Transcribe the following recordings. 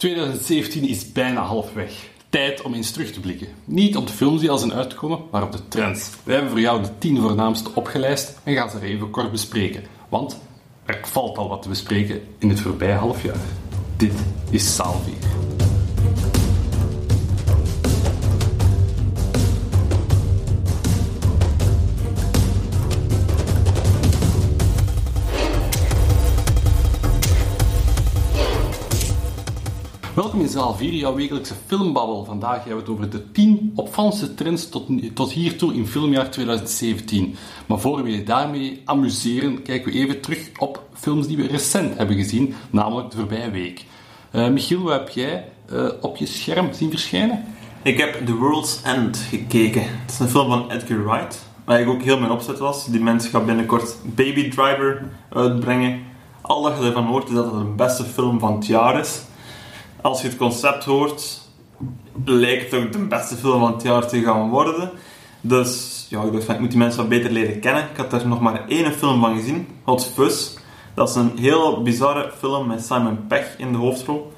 2017 is bijna halfweg. Tijd om eens terug te blikken. Niet op de films die al zijn uitgekomen, maar op de trends. Wij hebben voor jou de 10 voornaamste opgelijst en gaan ze er even kort bespreken. Want er valt al wat te bespreken in het voorbije halfjaar. Dit is Salvier. Welkom in zaal 4, jouw wekelijkse filmbabbel. Vandaag hebben we het over de 10 opvallendste trends tot, tot hiertoe in filmjaar 2017. Maar voor we je daarmee amuseren, kijken we even terug op films die we recent hebben gezien, namelijk de voorbije week. Uh, Michiel, wat heb jij uh, op je scherm zien verschijnen? Ik heb The World's End gekeken. Het is een film van Edgar Wright, waar ik ook heel mijn opzet was. Die mens gaat binnenkort Baby Driver uitbrengen. Al dat je ervan hoort is dat het de beste film van het jaar is als je het concept hoort, lijkt het ook de beste film van het jaar te gaan worden. Dus ja, ik dacht van, ik moet die mensen wat beter leren kennen. Ik had er nog maar één film van gezien, Hot Fuzz. Dat is een heel bizarre film met Simon Pegg in de hoofdrol.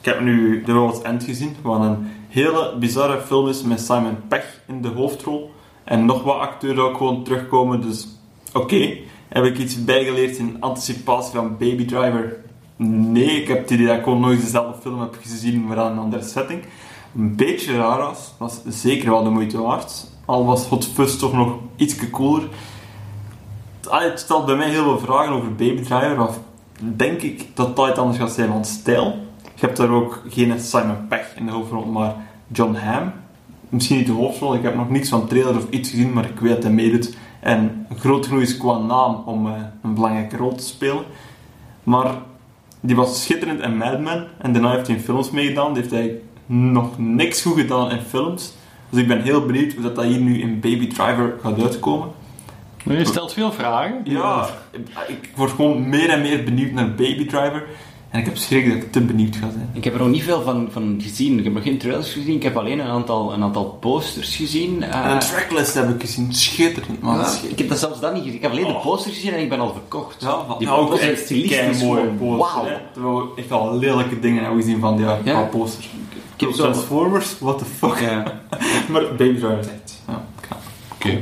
Ik heb nu The World's End gezien, wat een hele bizarre film is met Simon Pegg in de hoofdrol. En nog wat acteurs ook gewoon terugkomen, dus oké. Heb ik iets bijgeleerd in anticipatie van Baby Driver Nee, ik heb het idee dat ik gewoon nooit dezelfde film heb gezien, maar aan een andere setting. Een beetje raar was, was zeker wel de moeite waard. Al was Hot Fuzz toch nog iets cooler. Het stelt bij mij heel veel vragen over Baby Driver, of denk ik dat dat anders gaat zijn van stijl. Je hebt daar ook geen Simon Pegg in de hoofdrol, maar John Hamm. Misschien niet de hoofdrol, ik heb nog niets van trailer of iets gezien, maar ik weet dat hij meedoet. En groot genoeg is qua naam om uh, een belangrijke rol te spelen. Maar die was schitterend in Mad Men. En daarna heeft hij in films meegedaan. Die heeft hij nog niks goed gedaan in films. Dus ik ben heel benieuwd hoe dat hier nu in Baby Driver gaat uitkomen. Je stelt veel vragen. Ja, ik word gewoon meer en meer benieuwd naar Baby Driver. En ik heb schrik dat ik te benieuwd ga zijn. Ik heb er nog niet veel van, van gezien. Ik heb nog geen trailers gezien. Ik heb alleen een aantal, een aantal posters gezien. Uh, een tracklist heb ik gezien. Schitterend, man. Ja, ik heb dat zelfs dat niet gezien. Ik heb alleen de oh. posters gezien en ik ben al verkocht. Ja, die ook echt stilistisch mooie posters. Wauw. Terwijl we echt al lelijke dingen hebben gezien van die ja. posters. Ik heb Transformers, what the fuck. Ja. maar Baby Driver is echt... Ja, Oké.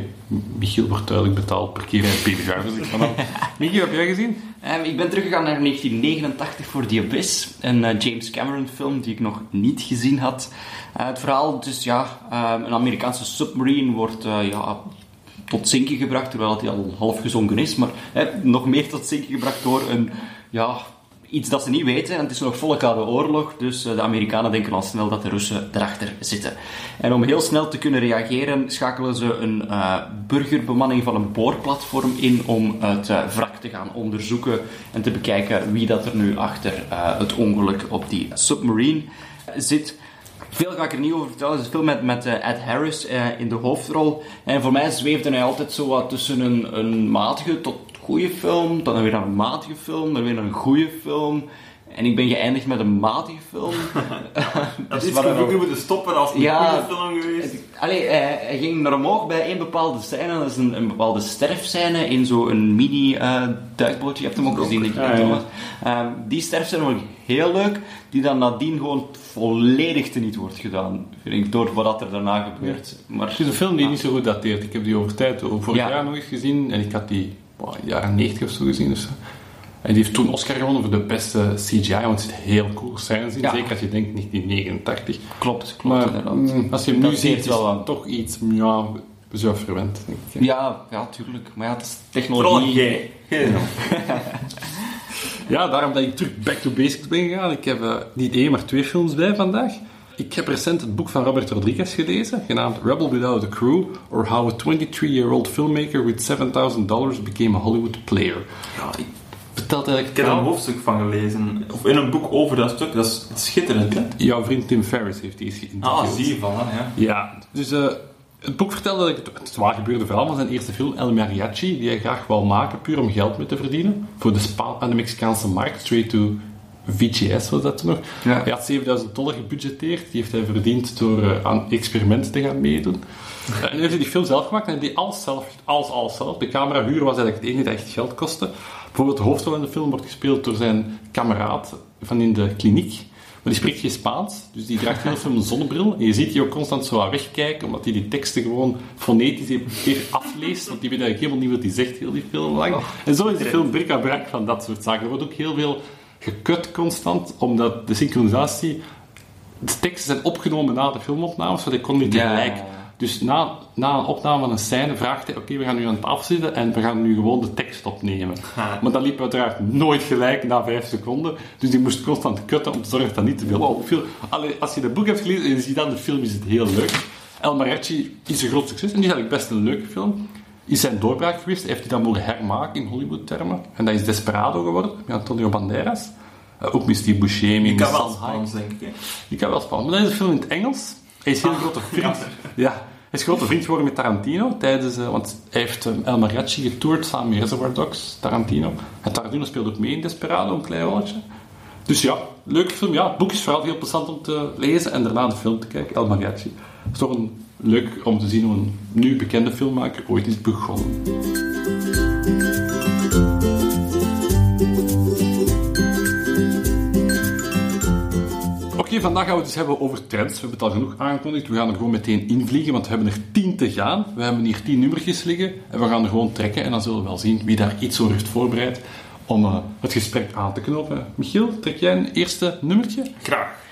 Michiel wordt duidelijk betaald per keer in Baby Driver. Michiel, heb jij gezien? Um, ik ben teruggegaan naar 1989 voor The Abyss, een uh, James Cameron film die ik nog niet gezien had. Uh, het verhaal, dus ja, um, een Amerikaanse submarine wordt uh, ja, tot zinken gebracht, terwijl hij al half gezonken is, maar nog meer tot zinken gebracht door een ja, iets dat ze niet weten. En het is nog volle koude oorlog, dus eh, de Amerikanen denken al snel dat de Russen erachter zitten. En om heel snel te kunnen reageren, schakelen ze een uh, burgerbemanning van een boorplatform in om het uh, wrak te gaan onderzoeken en te bekijken wie dat er nu achter het ongeluk op die submarine zit. Veel ga ik er niet over vertellen. Het is een film met, met Ed Harris in de hoofdrol. En voor mij zweefde hij altijd zo wat tussen een, een matige tot goede film, dan weer een matige film, dan weer een goede film. En ik ben geëindigd met een matige film. dat is waar we moeten stoppen als een ja, goede film geweest. Allee, hij, hij, ging naar omhoog bij één bepaalde scène. Dat is een, een bepaalde sterfscène in zo'n mini-duikbootje. je hebt hem ook gezien, denk ik. Ja, ehm, die sterfscène vond ik heel leuk. Die dan nadien gewoon volledig teniet wordt gedaan. Vind ik, door wat er daarna gebeurt. Maar, het is een film die niet zo goed dateert. Ik heb die over tijd, vorig jaar nog eens gezien. En ik had die wow, jaren 90 of zo gezien. Dus, en die heeft toen Oscar gewonnen voor de beste CGI, want er zit heel cool scènes in. Zeker als je denkt 1989. Klopt, klopt maar, mm, als je hem nu ziet, is wel toch iets ja, zo verwend. Denk ik. Ja, ja, tuurlijk. Maar ja, het is technologie. Ja. ja, daarom dat ik terug back to basics ben gegaan. Ik heb uh, niet één, maar twee films bij vandaag. Ik heb recent het boek van Robert Rodriguez gelezen, genaamd Rebel Without a Crew, or How a 23-year-old filmmaker with $7,000 became a Hollywood player. Ja, ik vertelt eigenlijk... Ik heb er een hoofdstuk van gelezen, of in een boek over dat stuk, dat is schitterend, hè? Jouw vriend Tim Ferriss heeft die eens geïnterviewd. Ah, zie je van, ja. Ja, dus... Uh, het boek vertelde dat het, het waar gebeurde verhaal van zijn eerste film, El Mariachi, die hij graag wou maken, puur om geld mee te verdienen. Voor de, Spa aan de Mexicaanse markt, straight to VGS was dat toen nog. Ja. Hij had 7000 dollar gebudgeteerd. Die heeft hij verdiend door uh, aan experimenten te gaan meedoen. Uh, en hij heeft die film zelf gemaakt en die alles zelf, alles, alles zelf. De camera huur was eigenlijk het enige dat echt geld kostte. Bijvoorbeeld de hoofdrol in de film wordt gespeeld door zijn kameraad van in de kliniek. die spreekt geen Spaans, dus die draagt heel veel een zonnebril. En je ziet die ook constant zo aan wegkijken, omdat hij die teksten gewoon fonetisch weer afleest. Want die weet eigenlijk helemaal niet wat hij zegt, heel die film lang. En zo is die film bric-à-brac van dat soort zaken. Er wordt ook heel veel gekut constant, omdat de synchronisatie... De teksten zijn opgenomen na de filmopnames, zodat ik kon niet Ja. tegelijk... Dus na, na een opname van een scène vraagt hij: Oké, we gaan nu aan tafel zitten en we gaan nu gewoon de tekst opnemen. Ha. Maar dat liep uiteraard nooit gelijk na vijf seconden. Dus die moest constant cutten om te zorgen dat dat niet te veel opviel. Allee, als je het boek hebt gelezen en je ziet dan de film, is het heel leuk. El Mariachi is een groot succes en die is eigenlijk best een leuke film. Is zijn doorbraak geweest, heeft hij dan mogen hermaken in Hollywood-termen. En dat is Desperado geworden, met Antonio Banderas. Eh, ook Steve Buscemi, Ik kan wel Spaans, denk ik. hè. die kan wel spannend. Maar dat is een film in het Engels. Hij is heel Ah, grote vriend. Ja. Hij is grote vriend geworden met Tarantino tijdens, eh, want hij heeft eh, El Mariachi getoerd samen met Reservoir Dogs, Tarantino. En Tarantino speelt ook mee in Desperado, een klein rolletje. Dus ja, leuke film. Ja, het boek is vooral heel plezant om te lezen en daarna de film te kijken, El Mariachi. Het is toch een, leuk om te zien hoe een nu bekende filmmaker ooit is begonnen. Oké, vandaag gaan we het dus hebben over trends. We hebben het al genoeg aangekondigd. We gaan er gewoon meteen invliegen, want we hebben er tien te gaan. We hebben hier tien nummertjes liggen en we gaan er gewoon trekken. En dan zullen we wel zien wie daar iets over heeft voorbereid om eh, het gesprek aan te knopen. Michiel, trek jij een eerste nummertje? Graag.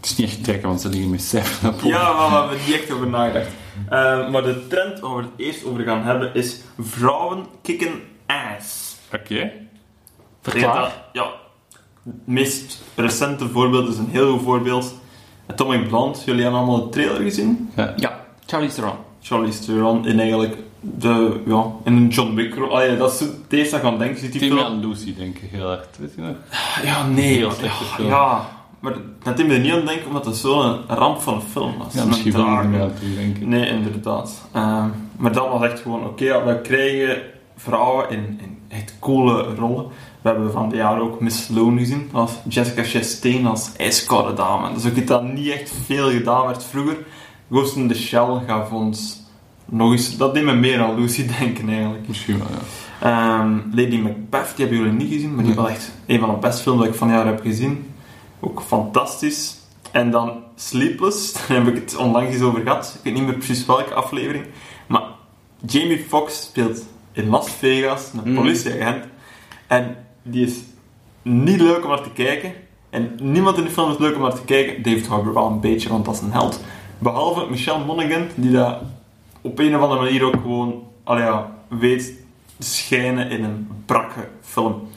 Het is niet echt trekken, want ze liggen met cijfers op. Ja, maar we hebben niet echt over nagedacht. Eh, maar de trend waar we het eerst over gaan hebben is vrouwen kicken ass. Oké. Verklaar. dat- Ja. Het meest recente voorbeeld is een heel goed voorbeeld. Atomic Blonde, jullie hebben allemaal de trailer gezien? Ja. Ja, Charlie Theron. Charlize Theron in eigenlijk de, ja, in een John Wick rol. Ah ja, dat is het eerste dat ik aan denk, die Timmy aan Lucy, denk ik heel hard. Weet je nog? Ja, nee. Heel ja, maar dat deed me er niet aan denken, omdat het zo'n ramp van een film was. Ja, misschien wel niet meer aan denken. Nee, inderdaad. Ehm, maar dat was echt gewoon, oké, we krijgen vrouwen in, in echt coole rollen. We hebben van die jaren ook Miss Sloan gezien, als Jessica Chastain als ijskoude dame. Dus ook iets dat niet echt veel gedaan werd vroeger. Ghost in the Shell gaf ons nog eens, dat deed me meer aan Lucy denken eigenlijk. Misschien wel, ja. Ehm, Lady Macbeth, die hebben jullie niet gezien, maar die wel echt een van de beste films dat ik van jaar heb gezien. Ook fantastisch. En dan Sleepless, daar heb ik het onlangs eens over gehad. Ik weet niet meer precies welke aflevering. Maar Jamie Foxx speelt in Las Vegas een Mm. politieagent. En die is niet leuk om naar te kijken. En niemand in de film is leuk om naar te kijken. David Harbour wel een beetje, want dat is een held. Behalve Michelle Monaghan, die dat op een of andere manier ook gewoon ja, weet schijnen in een brakke film.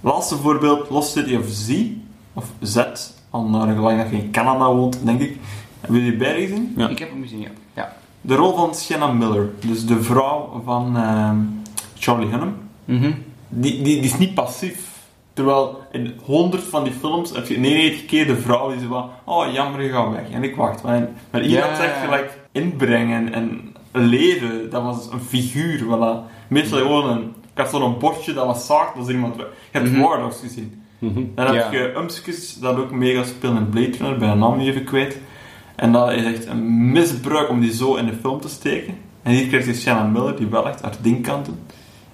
Laatste voorbeeld, Lost City of Z, of Z, al naar gelang dat je in Canada woont, denk ik. Hebben jullie bij gezien? Ja. Ik heb hem gezien, ja. ja. De rol van Sienna Miller, dus de vrouw van ehm, Charlie Hunnam, Mhm. die, die, die is niet passief. Terwijl in honderd van die films heb je 99 keer de vrouw die zo van, oh jammer, je gaat weg. En ik wacht. Maar, maar hier Ja. had ze echt gelijk inbrengen en leven. Dat was een figuur. Voilà. Meestal gewoon een, ik had zo'n bordje dat was zaakt als er iemand weg. Je hebt Mhm. War Dogs gezien. Mhm. Dan heb Ja. je Umskes, dat ook mega speelt in Blade Runner, bij een naam niet even kwijt. En dat is echt een misbruik om die zo in de film te steken. En hier krijg je Shannon Miller, die wel echt haar ding kan doen.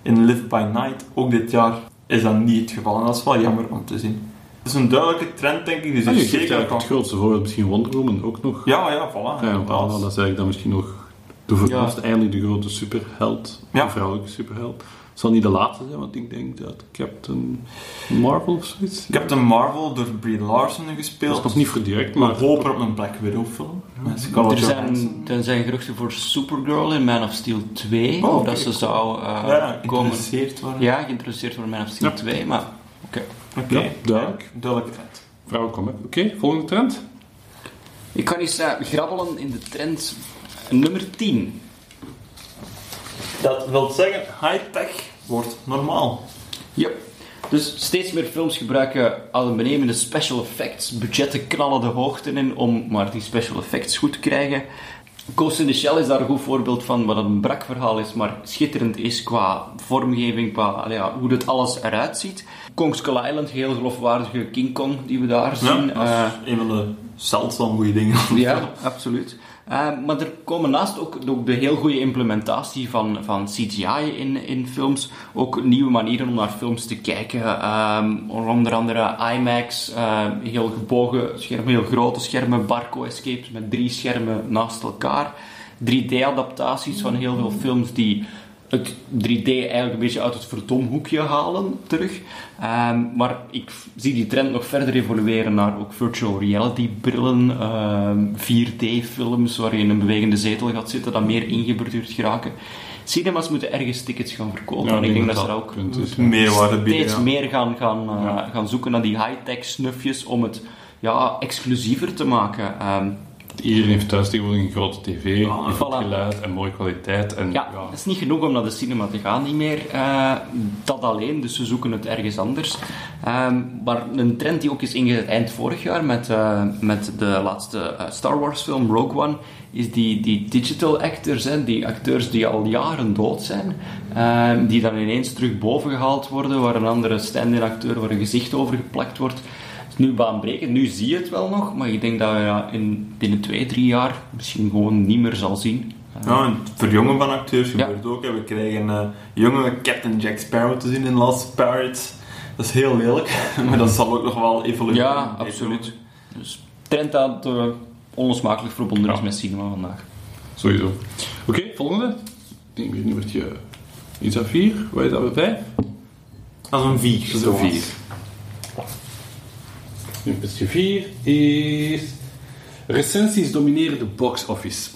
In Live by Night, ook dit jaar, is dat niet het geval. En dat is wel jammer om te zien. Het is een duidelijke trend, denk ik. Dus Ah, ik je geeft zeker kan... het grootste voorbeeld, misschien Wonder Woman ook nog. Ja, ja, voilà. Ja, voilà, dat is eigenlijk dan misschien nog de voornaamste, eindelijk de grote superheld, Ja. de vrouwelijke superheld. Het zal niet de laatste zijn, want ik denk dat Captain Marvel of zoiets. Captain Marvel door Brie Larson Dat gespeeld. is nog niet voor direct, maar hopen op een Black Widow film. Scarlett Er zijn, er zijn geruchten voor Supergirl in Man of Steel 2. Oh, of oké. dat ze zou eh, Ja, komen. geïnteresseerd worden. Ja, geïnteresseerd voor Man of Steel Ja. 2, maar Oké. Ja, duidelijk. Duidelijke trend. vrouwen komen. Oké, volgende trend. ik kan eens eh, grabbelen in de trend nummer 10. Dat wil zeggen, high-tech wordt normaal. Ja. Dus steeds meer films gebruiken adembenemende special effects. Budgetten knallen de hoogte in om maar die special effects goed te krijgen. Ghost in the Shell is daar een goed voorbeeld van, wat een brak verhaal is, maar schitterend is qua vormgeving, qua ja, hoe dat alles eruit ziet. Kong Skull Island, heel geloofwaardige King Kong die we daar zien. Ja, Eh, een van de zeldzaam goede dingen. ja, absoluut. Uh, maar er komen naast ook, ook de heel goede implementatie van, van CGI in, in films, ook nieuwe manieren om naar films te kijken. Um, onder andere IMAX, uh, heel gebogen schermen, heel grote schermen, Barco Escapes met drie schermen naast elkaar. 3D-adaptaties van heel veel films die het 3D eigenlijk een beetje uit het verdomhoekje halen terug. Ehm, maar ik zie die trend nog verder evolueren naar ook virtual reality brillen, 4D-films ehm, waar je in een bewegende zetel gaat zitten, dat meer ingeborduurd geraken. Cinemas moeten ergens tickets gaan verkopen. Ja, en ik denk dat, ze dat ook punt is, ja. Meerwaarde bieden, steeds ja. meer gaan, gaan, uh, Ja. gaan zoeken naar die high-tech snufjes om het ja, exclusiever te maken. Ehm, Iedereen heeft thuis tegenwoordig een grote tv, Ah, goed voilà. geluid en mooie kwaliteit. En, Ja, ja, dat is niet genoeg om naar de cinema te gaan, niet meer. eh, dat alleen, dus ze zoeken het ergens anders. Ehm, maar een trend die ook is ingezet eind vorig jaar met, eh, met de laatste eh, Star Wars film Rogue One, is die, die digital actors, hè, die acteurs die al jaren dood zijn, ehm, die dan ineens terug boven gehaald worden, waar een andere stand-in acteur, waar een gezicht over geplakt wordt nu baanbrekend. Nu zie je het wel nog, maar ik denk dat je in, binnen twee, drie jaar misschien gewoon niet meer zal zien. Ja, en voor jonge gebeurt het ja. ook. We krijgen uh, jonge Captain Jack Sparrow te zien in Last Pirates. Dat is heel lelijk, maar dat zal ook nog wel evolueren. Ja, absoluut. Dus trend dat uh, onlosmakelijk verbonden is met cinema vandaag. Sowieso. Oké, volgende. Ik denk weer nummertje... Is dat 4? Wat is dat bij 5? Dat is een vier. Dat is een Puntje 4 is... Recensies domineren de box office.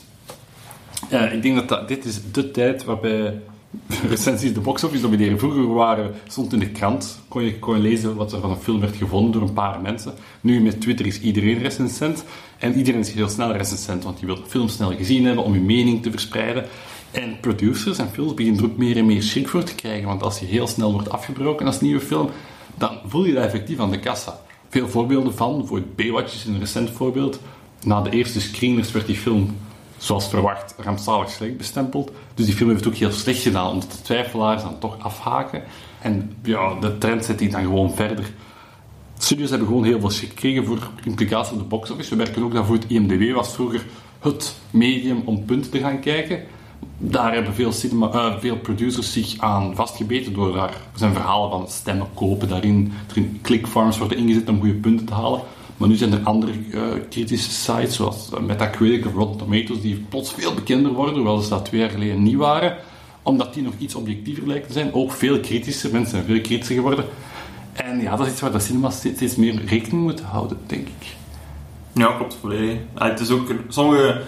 Ik denk dat, dit is de tijd waarbij recensies de box office domineren. Vroeger waren, stond in de krant, kon je, kon lezen wat er van een film werd gevonden door een paar mensen. Nu met Twitter is iedereen recensent. En iedereen is heel snel recensent, want je wilt film snel gezien hebben om je mening te verspreiden. En producers en films beginnen er ook meer en meer schrik voor te krijgen, want als je heel snel wordt afgebroken als nieuwe film, dan voel je dat effectief aan de kassa. Veel voorbeelden van, voor Baywatch is een recent voorbeeld. Na de eerste screeners werd die film, zoals verwacht, rampzalig slecht bestempeld. Dus die film heeft het ook heel slecht gedaan, omdat de twijfelaars dan toch afhaken. En ja, de trend zet die dan gewoon verder. Studios hebben gewoon heel veel gekregen voor implicaties op de box office. We merken ook dat voor het IMDb was vroeger het medium om punten te gaan kijken. Daar hebben veel, cinema, eh, veel producers zich aan vastgebeten door daar zijn verhalen van stemmen kopen daarin. Erin clickfarms worden ingezet om goede punten te halen. Maar nu zijn er andere eh, kritische sites zoals eh, Metacritic of Rotten Tomatoes die plots veel bekender worden, hoewel ze dat twee jaar geleden niet waren. Omdat die nog iets objectiever lijken te zijn. Ook veel kritischer. Mensen zijn veel kritischer geworden. En ja, dat is iets waar de cinema steeds steeds meer rekening moet houden, denk ik. Ja, klopt volledig. Ah, het is ook, sommige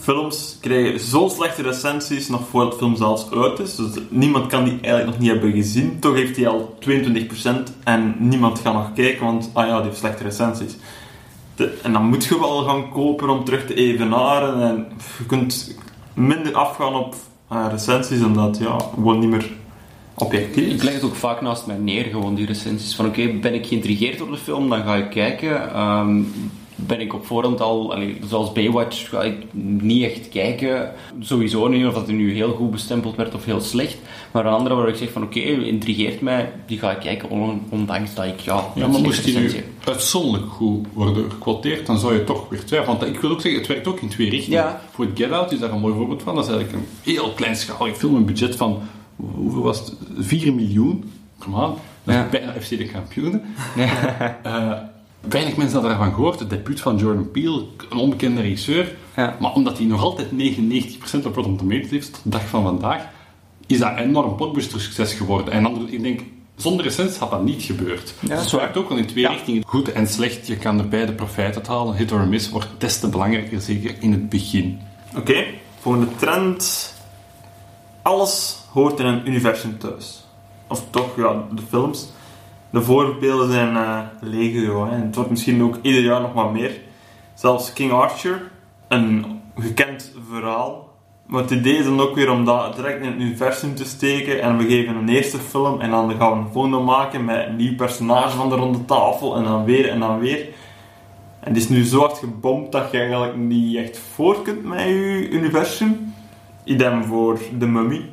films krijgen zo slechte recensies nog voordat de film zelfs uit is. Dus niemand kan die eigenlijk nog niet hebben gezien. Toch heeft hij al 22% en niemand gaat nog kijken, want ah ja, die heeft slechte recensies. En dan moet je wel gaan kopen om terug te evenaren. En je kunt minder afgaan op eh, recensies, omdat ja, gewoon niet meer objectief. Ik leg het ook vaak naast mij neer, gewoon die recensies. Van oké, ben ik geïntrigeerd door de film, dan ga ik kijken. Ehm, ben ik op voorhand al, zoals Baywatch, ga ik niet echt kijken. Sowieso niet of dat er nu heel goed bestempeld werd of heel slecht. Maar een andere waar ik zeg van oké, intrigeert mij, die ga ik kijken, on- ondanks dat ik ja, Ja, maar moest die nu uitzonderlijk goed worden gequoteerd, dan zou je toch weer twijfelen. Want ik wil ook zeggen, het werkt ook in twee richtingen. Ja. Voor het Get Out is daar een mooi voorbeeld van. Dat is eigenlijk een heel kleinschalige film, een budget van, hoeveel was het? 4 miljoen. Kom aan. Dat is Ja. bijna FC de kampioenen. Eh, weinig mensen hadden daarvan gehoord. Het debuut van Jordan Peele, een onbekende regisseur. Ja. Maar omdat hij nog altijd 99% op Rotten Tomatoes heeft, tot de dag van vandaag, is dat een enorm blockbuster succes geworden. En dan, ik denk, zonder recensies had dat niet gebeurd. dat is het werkt ook wel in twee Ja. richtingen. Goed en slecht, je kan er beide profijt uit halen. Hit or miss wordt des te belangrijker, zeker in het begin. Oké, volgende trend. Alles hoort in een universum thuis. Of toch, ja, de films. De voorbeelden zijn eh legio. Hè. En het wordt misschien ook ieder jaar nog wat meer. Zelfs King Archer, een gekend verhaal. Maar het idee is dan ook weer om dat direct in het universum te steken. En we geven een eerste film en dan gaan we een volgende maken met een nieuw personage van de ronde tafel. En dan weer en dan weer. En het is nu zo hard gebomd dat je eigenlijk niet echt voor kunt met je universum. Idem voor The Mummy.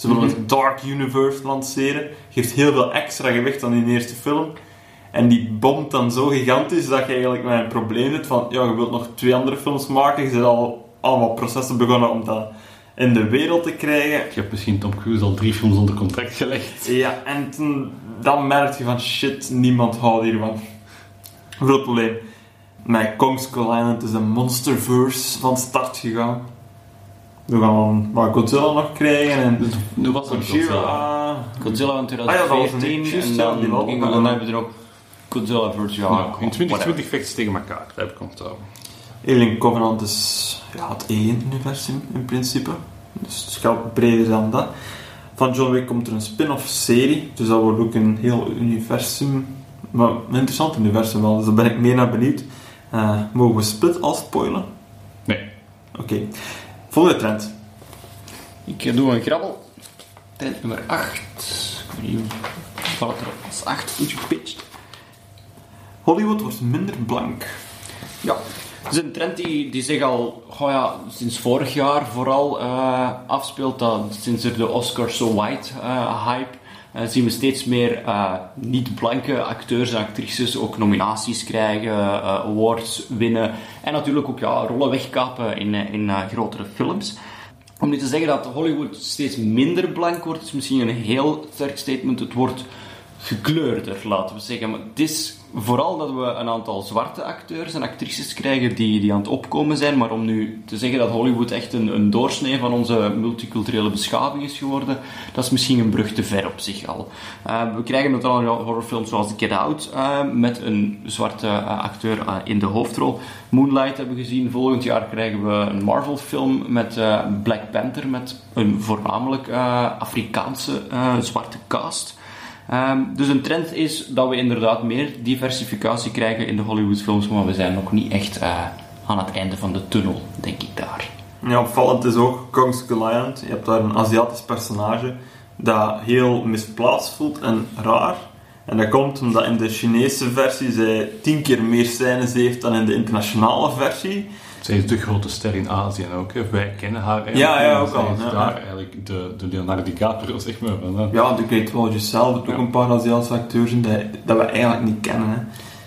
Ze willen het Dark Universe lanceren. Geeft heel veel extra gewicht aan die eerste film. En die bomt dan zo gigantisch dat je eigenlijk met een probleem zit van... Ja, je wilt nog twee andere films maken. Je zit al allemaal processen begonnen om dat in de wereld te krijgen. Je hebt misschien Tom Cruise al drie films onder contract gelegd. Ja, en toen, dan merk je van shit, niemand houdt hiervan. Groot probleem. Met Kong Skull Island is een monsterverse van start gegaan. We gaan wat Godzilla nog krijgen en Dus nu was het Godzilla. Godzilla. In Ah ja, dat was 2014 een- juist, en dan, die we- dan hebben we er ook Godzilla vs. Nou, in 2020 vechten ze tegen elkaar, dat heb ik onthouden. Alien Covenant is ja, het Alien-universum in principe. Dus het gaat breder dan dat. Van John Wick komt er een spin-off serie, dus dat wordt ook een heel universum. Maar een interessant universum wel, dus daar ben ik meer naar benieuwd. Eh, mogen we Split al spoilen? Nee. Oké. Volgende trend. Ik doe een grabbel. Trend nummer 8. Ik weet niet hoe het er als 8 goed gepitcht. Hollywood wordt minder blank. Ja, het is een trend die, die zich al goh ja, sinds vorig jaar vooral eh, afspeelt. Dat, sinds er de Oscar So White eh, hype eh, zien we steeds meer eh, niet-blanke acteurs en actrices ook nominaties krijgen, eh, awards winnen en natuurlijk ook ja, rollen wegkapen in, eh, in grotere films. Om nu te zeggen dat Hollywood steeds minder blank wordt, is misschien een heel sterk statement. Het wordt gekleurder, laten we zeggen. Maar het is vooral dat we een aantal zwarte acteurs en actrices krijgen die, die aan het opkomen zijn. Maar om nu te zeggen dat Hollywood echt een, een doorsnee van onze multiculturele beschaving is geworden, dat is misschien een brug te ver op zich al. Uh, we krijgen natuurlijk horrorfilms zoals Get Out uh, met een zwarte uh, acteur in de hoofdrol. Moonlight hebben we gezien. Volgend jaar krijgen we een Marvel-film met Black Panther met een voornamelijk Afrikaanse zwarte cast. Um, dus een trend is dat we inderdaad meer diversificatie krijgen in de Hollywoodfilms, maar we zijn nog niet echt uh, aan het einde van de tunnel, denk ik daar. Ja, opvallend is ook Kong Skull Island. Je hebt daar een Aziatisch personage dat heel misplaatst voelt en raar. En dat komt omdat in de Chinese versie zij tien keer meer scènes heeft dan in de internationale versie. Zij is de grote ster in Azië ook. Hè. Wij kennen haar eigenlijk. Ja, ja, ook al. Ja, daar ja. eigenlijk de, de Leonardo DiCaprio, zeg maar. Van, hè. Ja, de Great Wall zelf ook een paar Aziatische acteurs in die, dat we eigenlijk niet kennen. Hè.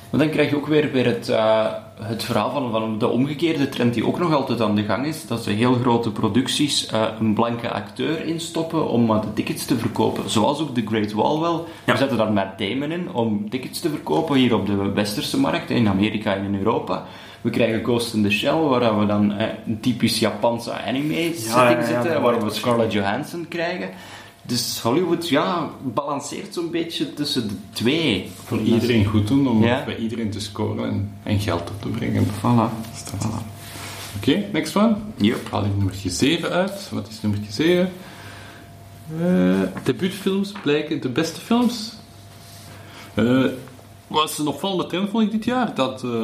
Maar dan krijg je ook weer, weer het, uh, het verhaal van, van de omgekeerde trend die ook nog altijd aan de gang is. Dat ze heel grote producties uh, een blanke acteur instoppen om uh, de tickets te verkopen. Zoals ook The Great Wall wel. Ja. We zetten daar Matt Damon in om tickets te verkopen hier op de westerse markt, in Amerika en in Europa. We krijgen Ghost in the Shell, waar we dan eh, een typisch Japanse anime setting ja, ja, zitten, waar we. Scarlett Johansson krijgen. Dus Hollywood, ja, balanceert zo'n beetje tussen de twee. Voor iedereen goed doen, om Ja. bij iedereen te scoren en, en geld op te brengen. Voilà. Oké, next one. Yep. Haal ik nummer 7 uit. Wat is nummer 7? Eh debuutfilms blijken de beste films. Eh was een opvallende trend vond ik dit jaar. Dat, eh,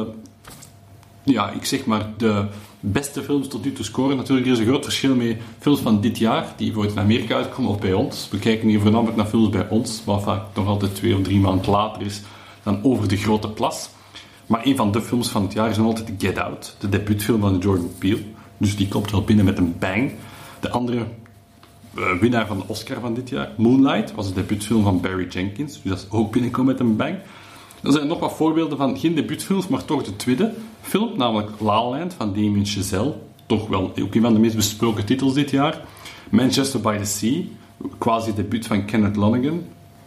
ja, ik zeg maar, de beste films tot nu toe scoren. Natuurlijk, er is een groot verschil met films van dit jaar, die bijvoorbeeld in Amerika uitkomen of bij ons. We kijken hier voornamelijk naar films bij ons, wat vaak nog altijd twee of drie maanden later is dan over de grote plas. Maar een van de films van het jaar is nog altijd Get Out, de debuutfilm van Jordan Peele. Dus die komt wel binnen met een bang. De andere eh, winnaar van de Oscar van dit jaar, Moonlight, was de debuutfilm van Barry Jenkins. Dus dat is ook binnenkomen met een bang. Er zijn nog wat voorbeelden van geen debuutfilms, maar toch de tweede film, namelijk La La Land van Damien Chazelle. Toch wel ook een van de meest besproken titels dit jaar. Manchester by the Sea, quasi debuut van Kenneth Lonergan.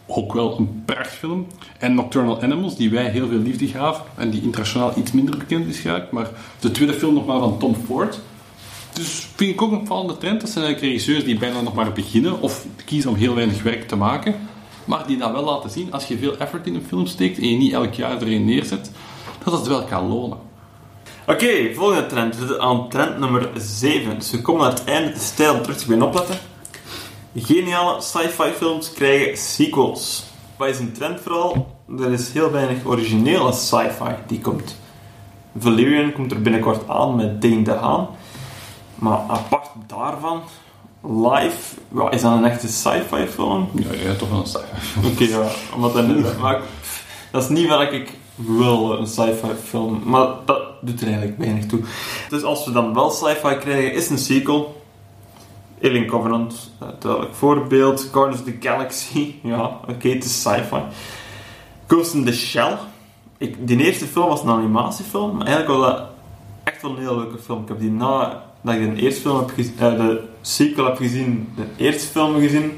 Ook wel een prachtfilm. En Nocturnal Animals, die wij heel veel liefde gaven en die internationaal iets minder bekend is geraakt. Maar de tweede film nog maar van Tom Ford. Dus vind ik ook een opvallende trend. Dat zijn regisseurs die bijna nog maar beginnen of kiezen om heel weinig werk te maken. Maar die dan wel laten zien, als je veel effort in een film steekt en je niet elk jaar erin neerzet, dat het wel kan lonen. Oké, volgende trend. We zitten aan trend nummer 7. Dus we komen naar het einde. Tijd om terug te beginnen opletten. Geniale sci-fi films krijgen sequels. Wat is een trend vooral? Er is heel weinig originele sci-fi die komt. Valerian komt er binnenkort aan met Dane de. Maar apart daarvan, Live, is dat een echte sci-fi film? Ja, ja toch wel een sci-fi. Oké, ja, omdat dat, maar dat is niet wat ik wil, een sci-fi film. Maar dat doet er eigenlijk weinig toe. Dus als we dan wel sci-fi krijgen, is een sequel. Alien Covenant, eh, duidelijk voorbeeld. Guardians of the Galaxy, ja, oké, het is sci-fi. Ghost in the Shell. Ik, die eerste film was een animatiefilm, maar eigenlijk was dat echt wel een heel leuke film. Ik heb die na dat ik de eerste film heb gezien, eh, de sequel heb gezien, de eerste film gezien.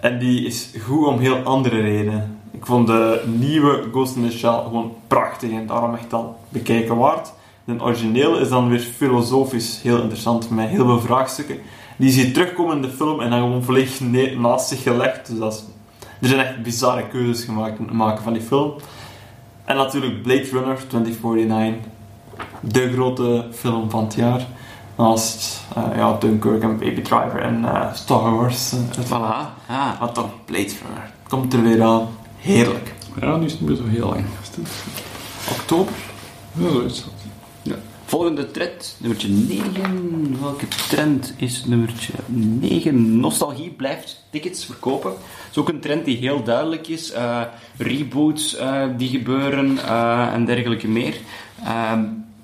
En die is goed om heel andere redenen. Ik vond de nieuwe Ghost in the Shell gewoon prachtig en daarom echt al bekijken waard. De originele is dan weer filosofisch heel interessant, met heel veel vraagstukken. Die zie je terugkomen in de film en dan gewoon volledig naast zich gelegd. Dus dat er zijn echt bizarre keuzes gemaakt maken van die film. En natuurlijk Blade Runner 2049. De grote film van het jaar. Naast eh, ja, Dunkirk en Baby Driver en eh, Star Wars. het- Voilà. Ah. maar toch, Blade Runner. Komt er weer aan. Heerlijk. Ja, nu is het niet meer zo heel lang. Oktober? Ja, zoiets. Volgende trend, nummertje 9. Welke trend is nummertje 9? Nostalgie blijft tickets verkopen. Dat is ook een trend die heel duidelijk is. Eh, reboots eh, die gebeuren eh, en dergelijke meer.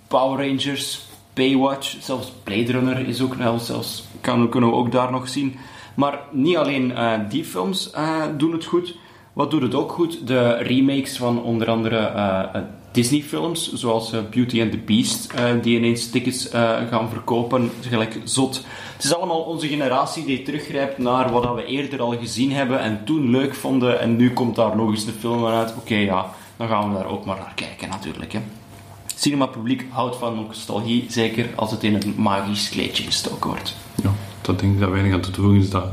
Power Rangers, Baywatch, zelfs Blade Runner is ook nou, zelfs, kunnen we ook daar nog zien. Maar niet alleen eh, die films eh, doen het goed. Wat doet het ook goed? De remakes van onder andere eh, Disney-films, zoals Beauty and the Beast, die ineens tickets gaan verkopen, gelijk zot. Het is allemaal onze generatie die teruggrijpt naar wat we eerder al gezien hebben en toen leuk vonden, en nu komt daar eens de film van uit. Oké, ja, dan gaan we daar ook maar naar kijken natuurlijk. Hè. Cinemapubliek houdt van nostalgie, zeker als het in een magisch kleedje gestoken wordt. Ja, dat denk ik dat weinig aan toe te voegen is. Dat,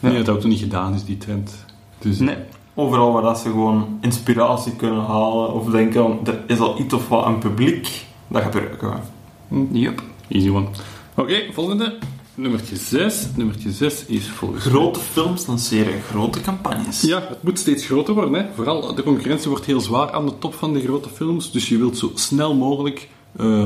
nee, dat ook nog niet gedaan is, die trend. Dus, Nee. Overal waar dat ze gewoon inspiratie kunnen halen of denken, van, er is al iets of wat een publiek, dat gebruiken we. Yup. Easy one. Oké, volgende. Nummertje 6. Nummertje 6 is volgens Grote films lanceren grote campagnes. Ja, het moet steeds groter worden. Hè. Vooral de concurrentie wordt heel zwaar aan de top van de grote films. Dus je wilt zo snel mogelijk eh,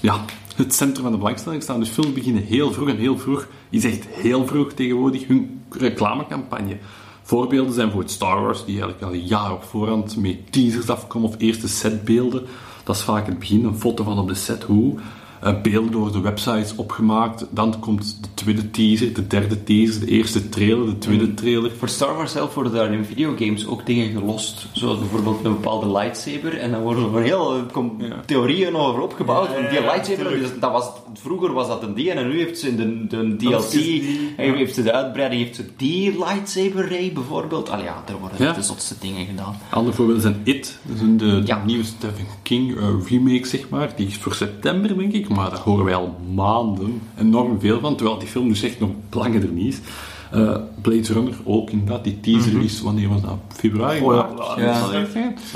ja, het centrum van de belangstelling staan. Dus films beginnen heel vroeg en heel vroeg is echt heel vroeg tegenwoordig hun reclamecampagne. Voorbeelden zijn bijvoorbeeld Star Wars, die eigenlijk al een jaar op voorhand met teasers afkomen of eerste setbeelden. Dat is vaak het begin, een foto van op de set, hoe. Eh, beelden door de websites opgemaakt. Dan komt de tweede teaser, de derde teaser, de eerste trailer, de tweede trailer. Voor Star Wars zelf worden daar in videogames ook dingen gelost. Zoals bijvoorbeeld een bepaalde lightsaber. En dan worden er heel eh, com- Ja. theorieën over opgebouwd. Ja, Want ja, die lightsaber, dus dat was, vroeger was dat een die. En nu heeft ze in de, de DLC, is die, en ja. heeft ze de uitbreiding, heeft ze die lightsaber ray bijvoorbeeld. Allee, ja, er worden Ja. de zotste dingen gedaan. Andere voorbeelden zijn It, dat is een de Ja. nieuwe Stephen King eh, remake, zeg maar. Die is voor september, denk ik, maar daar horen wij al maanden enorm veel van, terwijl die film dus echt nog langer er niet is. Eh, Blade Runner ook, inderdaad. Die teaser is, wanneer was dat? Februari? Oh ja, dat?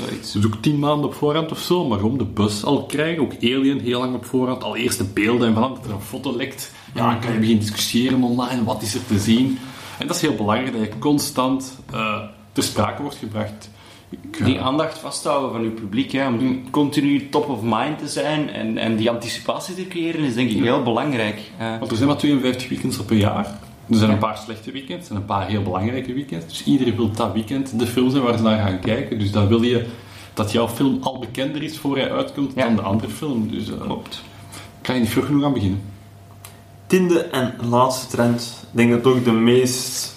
Zoiets. Dus ook tien maanden op voorhand of zo, maar om de bus al krijgen. Ook Alien heel lang op voorhand, al eerste beelden en van dat er een foto lekt. Ja, dan kan je beginnen discussiëren online, wat is er te zien. En dat is heel belangrijk, dat je constant eh, ter sprake wordt gebracht. Eh, Die aandacht vasthouden van uw publiek, hè, om continu top of mind te zijn en, en die anticipatie te creëren, is denk ik heel belangrijk. Want er zijn maar 52 weekends op een jaar. Er zijn een paar slechte weekends en een paar heel belangrijke weekends. Dus iedereen wil dat weekend de film zijn waar ze naar gaan kijken. Dus dan wil je dat jouw film al bekender is voor hij uitkomt Ja. dan de andere film. Dus eh klopt. kan je niet vroeg genoeg aan beginnen. Tiende en laatste trend. Ik denk dat het ook de meest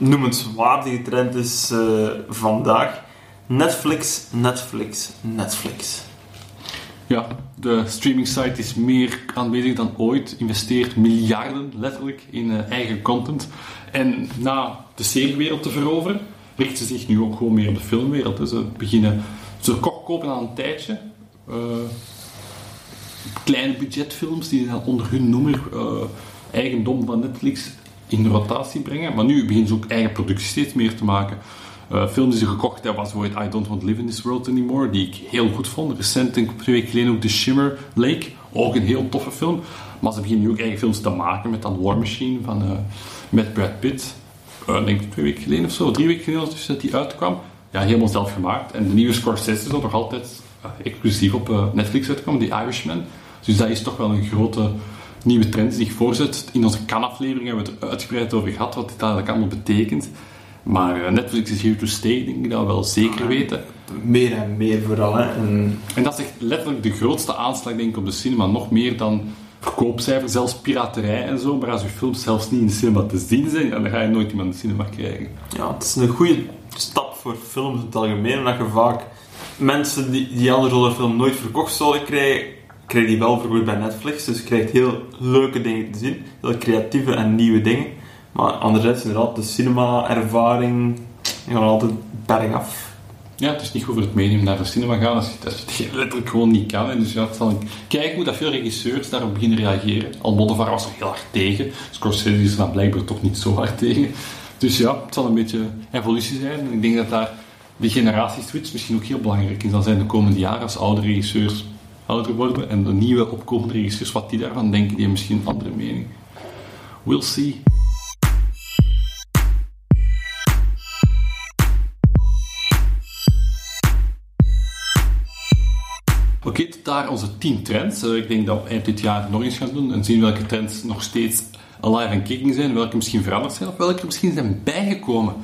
noemenswaardige trend is eh, vandaag. Netflix, Netflix, Netflix. Ja, de streaming site is meer aanwezig dan ooit. Investeert miljarden letterlijk in eh, eigen content. En na de seriewereld te veroveren, richt ze zich nu ook gewoon meer op de filmwereld. Ze beginnen, ze ko- kopen al een tijdje. eh, kleine budgetfilms die dan onder hun noemer eigendom van Netflix in rotatie brengen. Maar nu beginnen ze ook eigen producties steeds meer te maken. Eh film die ze gekocht hebben was bijvoorbeeld I Don't Want to Live in This World Anymore, die ik heel goed vond. Recent, denk twee weken geleden ook The Shimmer Lake, ook een heel toffe film. Maar ze beginnen nu ook eigen films te maken met dan War Machine van, eh, met Brad Pitt. Eh, denk twee weken geleden of zo, drie weken geleden dus dat die uitkwam. Ja, helemaal zelf gemaakt. En de nieuwe Scorsese is nog altijd exclusief op Netflix uitkomen, The Irishman. Dus dat is toch wel een grote nieuwe trend zich voorzet. In onze kan-aflevering hebben we het uitgebreid over gehad, wat dit eigenlijk allemaal betekent. Maar eh, Netflix is here to stay, denk ik dat we wel zeker weten. Meer en meer vooral. Hè. En En dat is echt letterlijk de grootste aanslag, denk ik, op de cinema. Nog meer dan verkoopcijfers, zelfs piraterij en zo. Maar als je films zelfs niet in de cinema te zien zijn, dan ga je nooit iemand in de cinema krijgen. ja, het is een goede stap voor films in het algemeen, omdat je vaak mensen die die andere horrorfilm nooit verkocht zouden krijgen, krijgen die wel verkocht bij Netflix. Dus je krijgt heel leuke dingen te zien. Heel creatieve en nieuwe dingen. Maar anderzijds, inderdaad, de cinema-ervaring gaat altijd bergaf. Ja, het is niet goed voor het medium naar de cinema gaan als je, het letterlijk gewoon niet kan. En dus ja, zal kijken hoe dat veel regisseurs daarop beginnen reageren. Almodovar was er heel hard tegen. Scorsese is er dan blijkbaar toch niet zo hard tegen. Dus ja, het zal een beetje evolutie zijn. Ik denk dat daar de generatieswitch misschien ook heel belangrijk is. Dan zijn de komende jaren als oude regisseurs ouder worden en de nieuwe opkomende regisseurs, wat die daarvan denken, die hebben misschien een andere mening. We'll see. Oké, tot daar onze 10 trends. Eh, ik denk dat we eind dit jaar nog eens gaan doen en zien welke trends nog steeds alive en kicking zijn, welke misschien veranderd zijn of welke misschien zijn bijgekomen.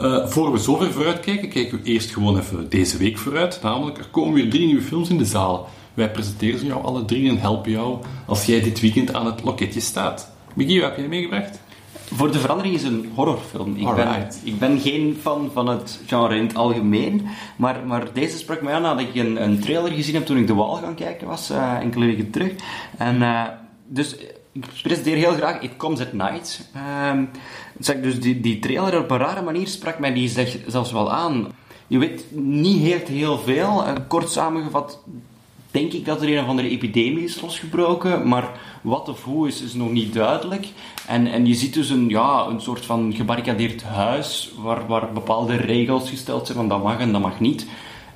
Uh, voor we zover vooruit kijken, kijken we eerst gewoon even deze week vooruit. Namelijk, er komen weer drie nieuwe films in de zaal. Wij presenteren ze jou alle drie en helpen jou als jij dit weekend aan het loketje staat. Miguel, wat heb jij meegebracht? Voor de verandering is een horrorfilm. Ik ben, ik ben geen fan van het genre in het algemeen, maar, maar deze sprak mij aan nadat ik een, een trailer gezien heb toen ik De Wall gaan kijken was, eh, enkele weken terug. En, eh, dus ik presenteer heel graag It Comes at Night. Ehm, zeg, dus die, die trailer op een rare manier sprak mij die zeg, zelfs wel aan. Je weet niet heel, heel veel. Eh, kort samengevat denk ik dat er een of andere epidemie is losgebroken, maar wat of hoe is, is nog niet duidelijk. En, en je ziet dus een, ja, een soort van gebarricadeerd huis waar, waar bepaalde regels gesteld zijn van dat mag en dat mag niet.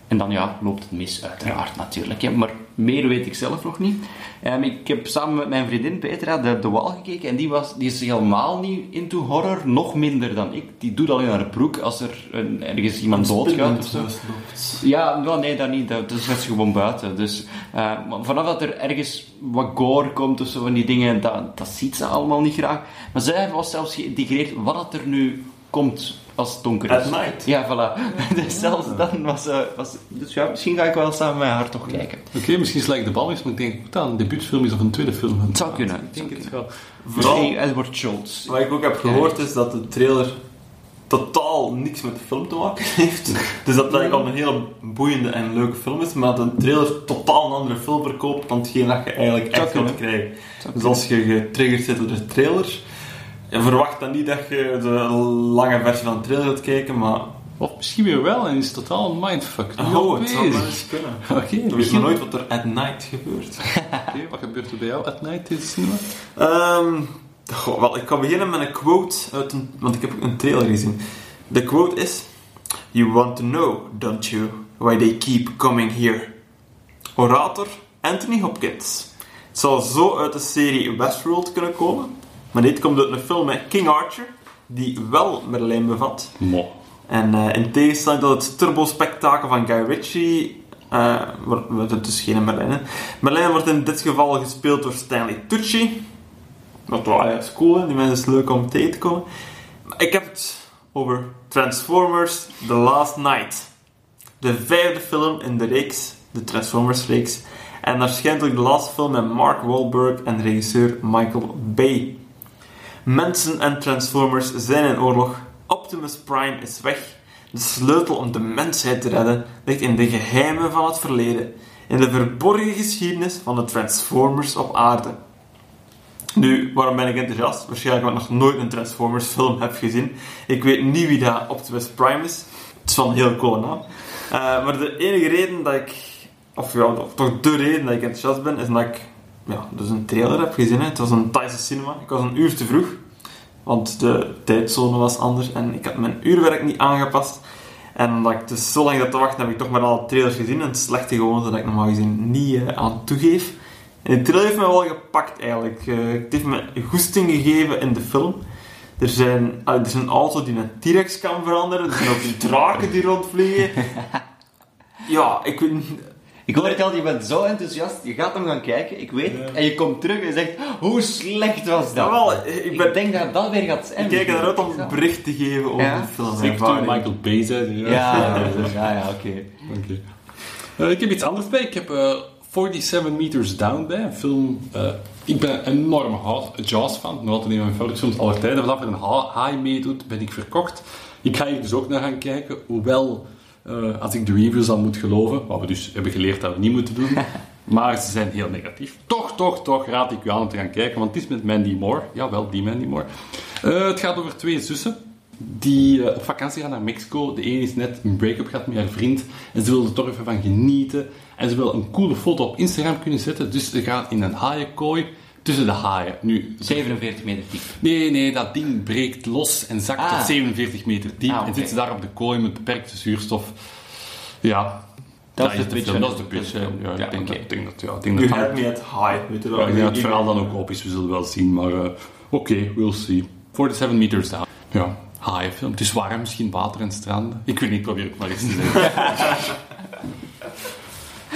En dan ja, loopt het mis, uiteraard natuurlijk. Hè. Maar meer weet ik zelf nog niet. Ehm, ik heb samen met mijn vriendin Petra de, de Wall gekeken en die, was, die is helemaal niet into horror, nog minder dan ik. Die doet al in haar broek als er een, ergens iemand doodgaat of zo. Ja, nee, dat niet. Dat, dat is gewoon buiten. Dus eh, maar vanaf dat er ergens wat gore komt of zo van die dingen, dat, dat ziet ze allemaal niet graag. Maar zij was zelfs geïntegreerd wat dat er nu komt als het donker is. At night. Ja, voilà. dus zelfs dan was ze... Was, dus ja, misschien ga ik wel samen met haar toch kijken. Oké, misschien sla ik de bal eens, maar ik denk dat het een debuutfilm is of een tweede film. Het zou kunnen. Ik denk het wel. Vooral, Misschien Edward Schultz. wat ik ook heb gehoord is dat de trailer totaal niks met de film te maken heeft. Dus dat het eigenlijk al een hele boeiende en leuke film is, maar dat de trailer totaal een andere film verkoopt dan hetgeen dat je eigenlijk echt wilt kunnen. krijgen. Dus als je getriggerd zit door de trailer, ja, verwacht dan niet dat je de lange versie van de trailer wilt kijken, maar Of misschien weer wel en is het totaal een mindfuck. oh, het zou wel eens kunnen. Oké, Je weet maar nooit wat er at night gebeurt. Oké, wat gebeurt er bij jou at night in het cinema? Ehm, goh, wel, ik kan beginnen met een quote uit een, want ik heb ook een trailer gezien. De quote is: You want to know, don't you, why they keep coming here? Orator Anthony Hopkins. Het zou zo uit de serie Westworld kunnen komen, maar dit komt uit een film met King Archer, die wel Merlijn bevat. Mo. En eh, in tegenstelling tot het turbo-spektakel van Guy Ritchie, eh, wordt het dus geen Merlijn. hè. Merlijn wordt in dit geval gespeeld door Stanley Tucci. Wel ja, is cool, hè. die mensen is leuk om tegen te komen. Ik heb het over Transformers The Last Night. De vijfde film in de reeks, de Transformers-reeks. En waarschijnlijk de laatste film met Mark Wahlberg en regisseur Michael Bay. Mensen en Transformers zijn in oorlog. Optimus Prime is weg. De sleutel om de mensheid te redden ligt in de geheimen van het verleden. In de verborgen geschiedenis van de Transformers op aarde. Nu, waarom ben ik enthousiast? Waarschijnlijk omdat ik nog nooit een Transformers film heb gezien. Ik weet niet wie dat Optimus Prime is. Het is wel een heel coole naam. Eh, maar de enige reden dat ik, of ja, toch de reden dat ik enthousiast ben, is dat ik ja, dus een trailer heb gezien. Hè. Het was een Thaise cinema. Ik was een uur te vroeg, want de tijdzone was anders en ik had mijn uurwerk niet aangepast. En omdat ik dus zo lang zat te wachten, heb ik toch maar alle trailers gezien. En het slechte gewoonte dat ik normaal gezien niet eh, aan toegeef. En de trailer heeft me wel gepakt eigenlijk. Eh, het heeft me goesting gegeven in de film. Er, zijn, ah, er is een auto die een T-Rex kan veranderen. Er zijn ook draken die rondvliegen. Ja, ik weet niet... Ik hoor het al, je bent zo enthousiast, je gaat hem gaan kijken, ik weet het, en je komt terug en zegt, hoe slecht was dat? Jawel, ik ik, denk dat dat weer gaat zijn. Ik kijk eruit om een bericht te geven over Ja. de film. Zeker toen Michael Bay zei. Ja, ja, ja, ja oké. Eh, ik heb iets anders bij. Ik heb eh 47 Meters Down bij. Een film... eh, ik ben een enorme Ha- Jaws-fan. Nog altijd een van mijn favoriete films aller tijden. Vanaf er een haai meedoet, ben ik verkocht. Ik ga hier dus ook naar gaan kijken. Hoewel Eh, als ik de reviews al moet geloven, wat we dus hebben geleerd dat we niet moeten doen. maar ze zijn heel negatief. Toch, toch, toch raad ik u aan om te gaan kijken, want het is met Mandy Moore. Jawel, die Mandy Moore. Eh, het gaat over twee zussen die eh, op vakantie gaan naar Mexico. De ene is net een break-up gehad met haar vriend en ze wil er toch even van genieten. En ze wil een coole foto op Instagram kunnen zetten, dus ze gaat in een haaienkooi tussen de haaien. Nu, 47 meter diep. Nee, nee, dat ding breekt los en zakt Ah. tot 47 meter diep. Ah, En zit ze daar op de kooi met beperkte zuurstof. Ja. Dat is is de pitch film, Dat is de pitch. film. Ja, ik Ja, denk oké. dat, ik denk dat, ja, ik denk dat, me at high, weet je wel. ja, ik denk dat het verhaal dan ook op is. We zullen wel zien, maar eh, oké, we'll see. 47 meters down. Ja, haaienfilm. Het is warm, misschien water en stranden. Ik weet niet, probeer het maar eens te zeggen.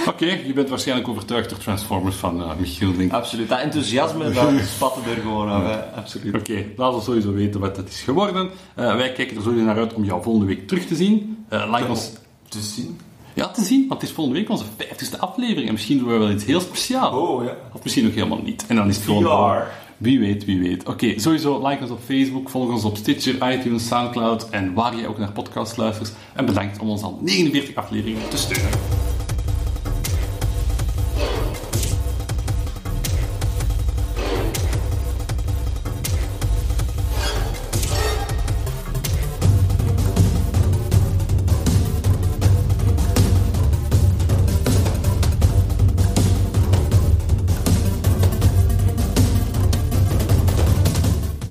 Oké, je bent waarschijnlijk overtuigd door Transformers van eh, Michiel, denk ik. Absoluut. Dat enthousiasme, dat spatte er gewoon af. Absoluut. Oké, laat ons sowieso weten wat dat is geworden. Eh, wij kijken er sowieso naar uit om jou volgende week terug te zien. Eh like ons... Te zien. Ja, te zien, want het is volgende week onze 50ste aflevering. En misschien doen we wel iets heel speciaals. Oh ja. Of misschien ook helemaal niet. En dan is het gewoon... VR. Wie weet, wie weet. Oké, sowieso like ons op Facebook, volg ons op Stitcher, iTunes, Soundcloud en waar jij ook naar podcasts luistert. En bedankt om ons al 49 afleveringen te steunen.